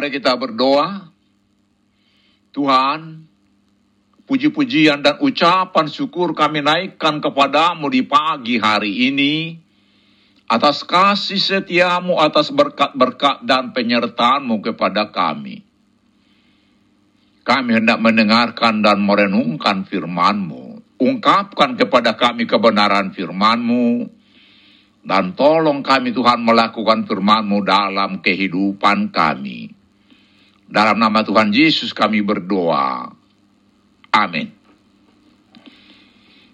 Mari kita berdoa. Tuhan, puji-pujian dan ucapan syukur kami naikkan kepadamu di pagi hari ini. Atas kasih setiamu, atas berkat-berkat dan penyertaanmu kepada kami. Kami hendak mendengarkan dan merenungkan firmanmu. Ungkapkan kepada kami kebenaran firmanmu. Dan tolong kami Tuhan melakukan firmanmu dalam kehidupan kami. Dalam nama Tuhan Yesus kami berdoa. Amin.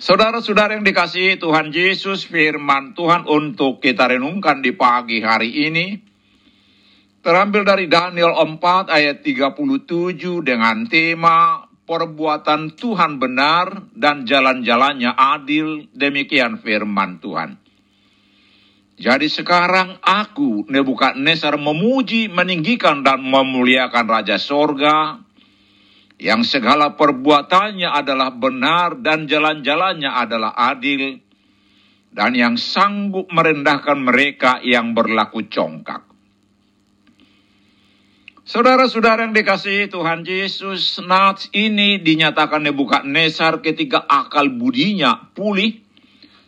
Saudara-saudara yang dikasihi Tuhan Yesus, firman Tuhan untuk kita renungkan di pagi hari ini Terambil dari Daniel 4 ayat 37 dengan tema perbuatan Tuhan benar dan jalan-jalannya adil, demikian firman Tuhan. Jadi sekarang aku, Nebukadnezar, memuji, meninggikan, dan memuliakan Raja Sorga, yang segala perbuatannya adalah benar dan jalan-jalannya adalah adil, dan yang sanggup merendahkan mereka yang berlaku congkak. Saudara-saudara yang dikasihi Tuhan Yesus, Nats ini dinyatakan Nebukadnezar ketika akal budinya pulih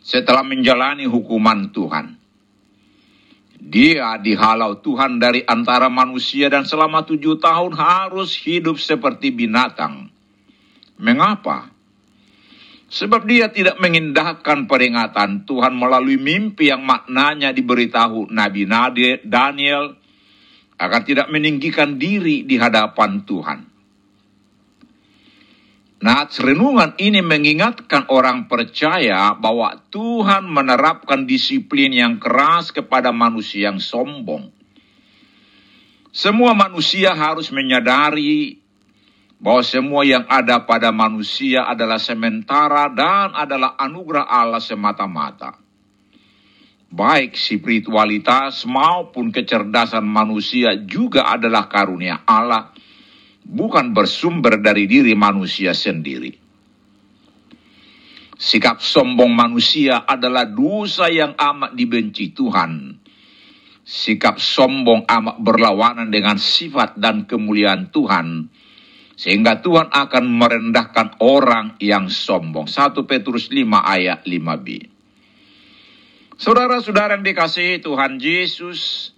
setelah menjalani hukuman Tuhan. Dia dihalau Tuhan dari antara manusia dan selama tujuh tahun harus hidup seperti binatang. Mengapa? Sebab dia tidak mengindahkan peringatan Tuhan melalui mimpi yang maknanya diberitahu Nabi Daniel agar tidak meninggikan diri di hadapan Tuhan. Nah, renungan ini mengingatkan orang percaya bahwa Tuhan menerapkan disiplin yang keras kepada manusia yang sombong. Semua manusia harus menyadari bahwa semua yang ada pada manusia adalah sementara dan adalah anugerah Allah semata-mata baik spiritualitas maupun kecerdasan manusia juga adalah karunia Allah, bukan bersumber dari diri manusia sendiri. Sikap sombong manusia adalah dosa yang amat dibenci Tuhan. Sikap sombong amat berlawanan dengan sifat dan kemuliaan Tuhan, sehingga Tuhan akan merendahkan orang yang sombong. 1 Petrus 5 ayat 5b. Saudara-saudara yang dikasihi Tuhan Yesus,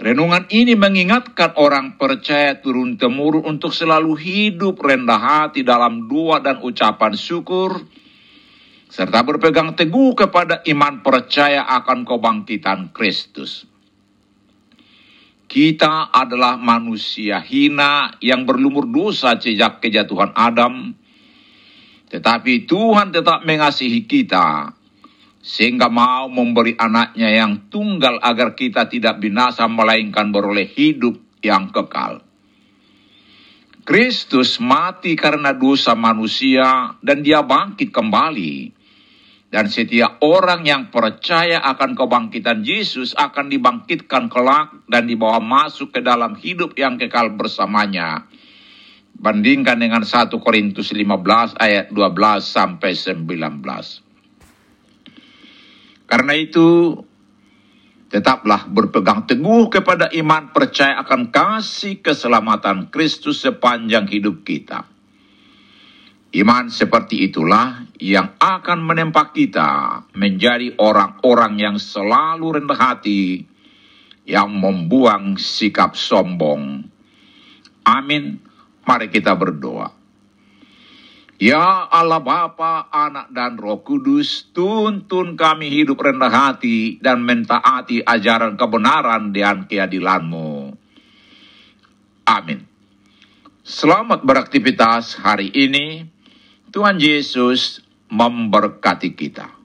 renungan ini mengingatkan orang percaya turun-temurun untuk selalu hidup rendah hati dalam doa dan ucapan syukur, serta berpegang teguh kepada iman percaya akan kebangkitan Kristus. Kita adalah manusia hina yang berlumur dosa sejak kejatuhan Adam, tetapi Tuhan tetap mengasihi kita sehingga mau memberi anaknya yang tunggal agar kita tidak binasa melainkan beroleh hidup yang kekal. Kristus mati karena dosa manusia dan dia bangkit kembali. Dan setiap orang yang percaya akan kebangkitan Yesus akan dibangkitkan kelak dan dibawa masuk ke dalam hidup yang kekal bersamanya. Bandingkan dengan 1 Korintus 15 ayat 12 sampai 19. Karena itu, tetaplah berpegang teguh kepada iman percaya akan kasih keselamatan Kristus sepanjang hidup kita. Iman seperti itulah yang akan menempa kita menjadi orang-orang yang selalu rendah hati, yang membuang sikap sombong. Amin. Mari kita berdoa. Ya Allah Bapa, Anak dan Roh Kudus, tuntun kami hidup rendah hati dan mentaati ajaran kebenaran dan keadilanmu. Amin. Selamat beraktivitas hari ini. Tuhan Yesus memberkati kita.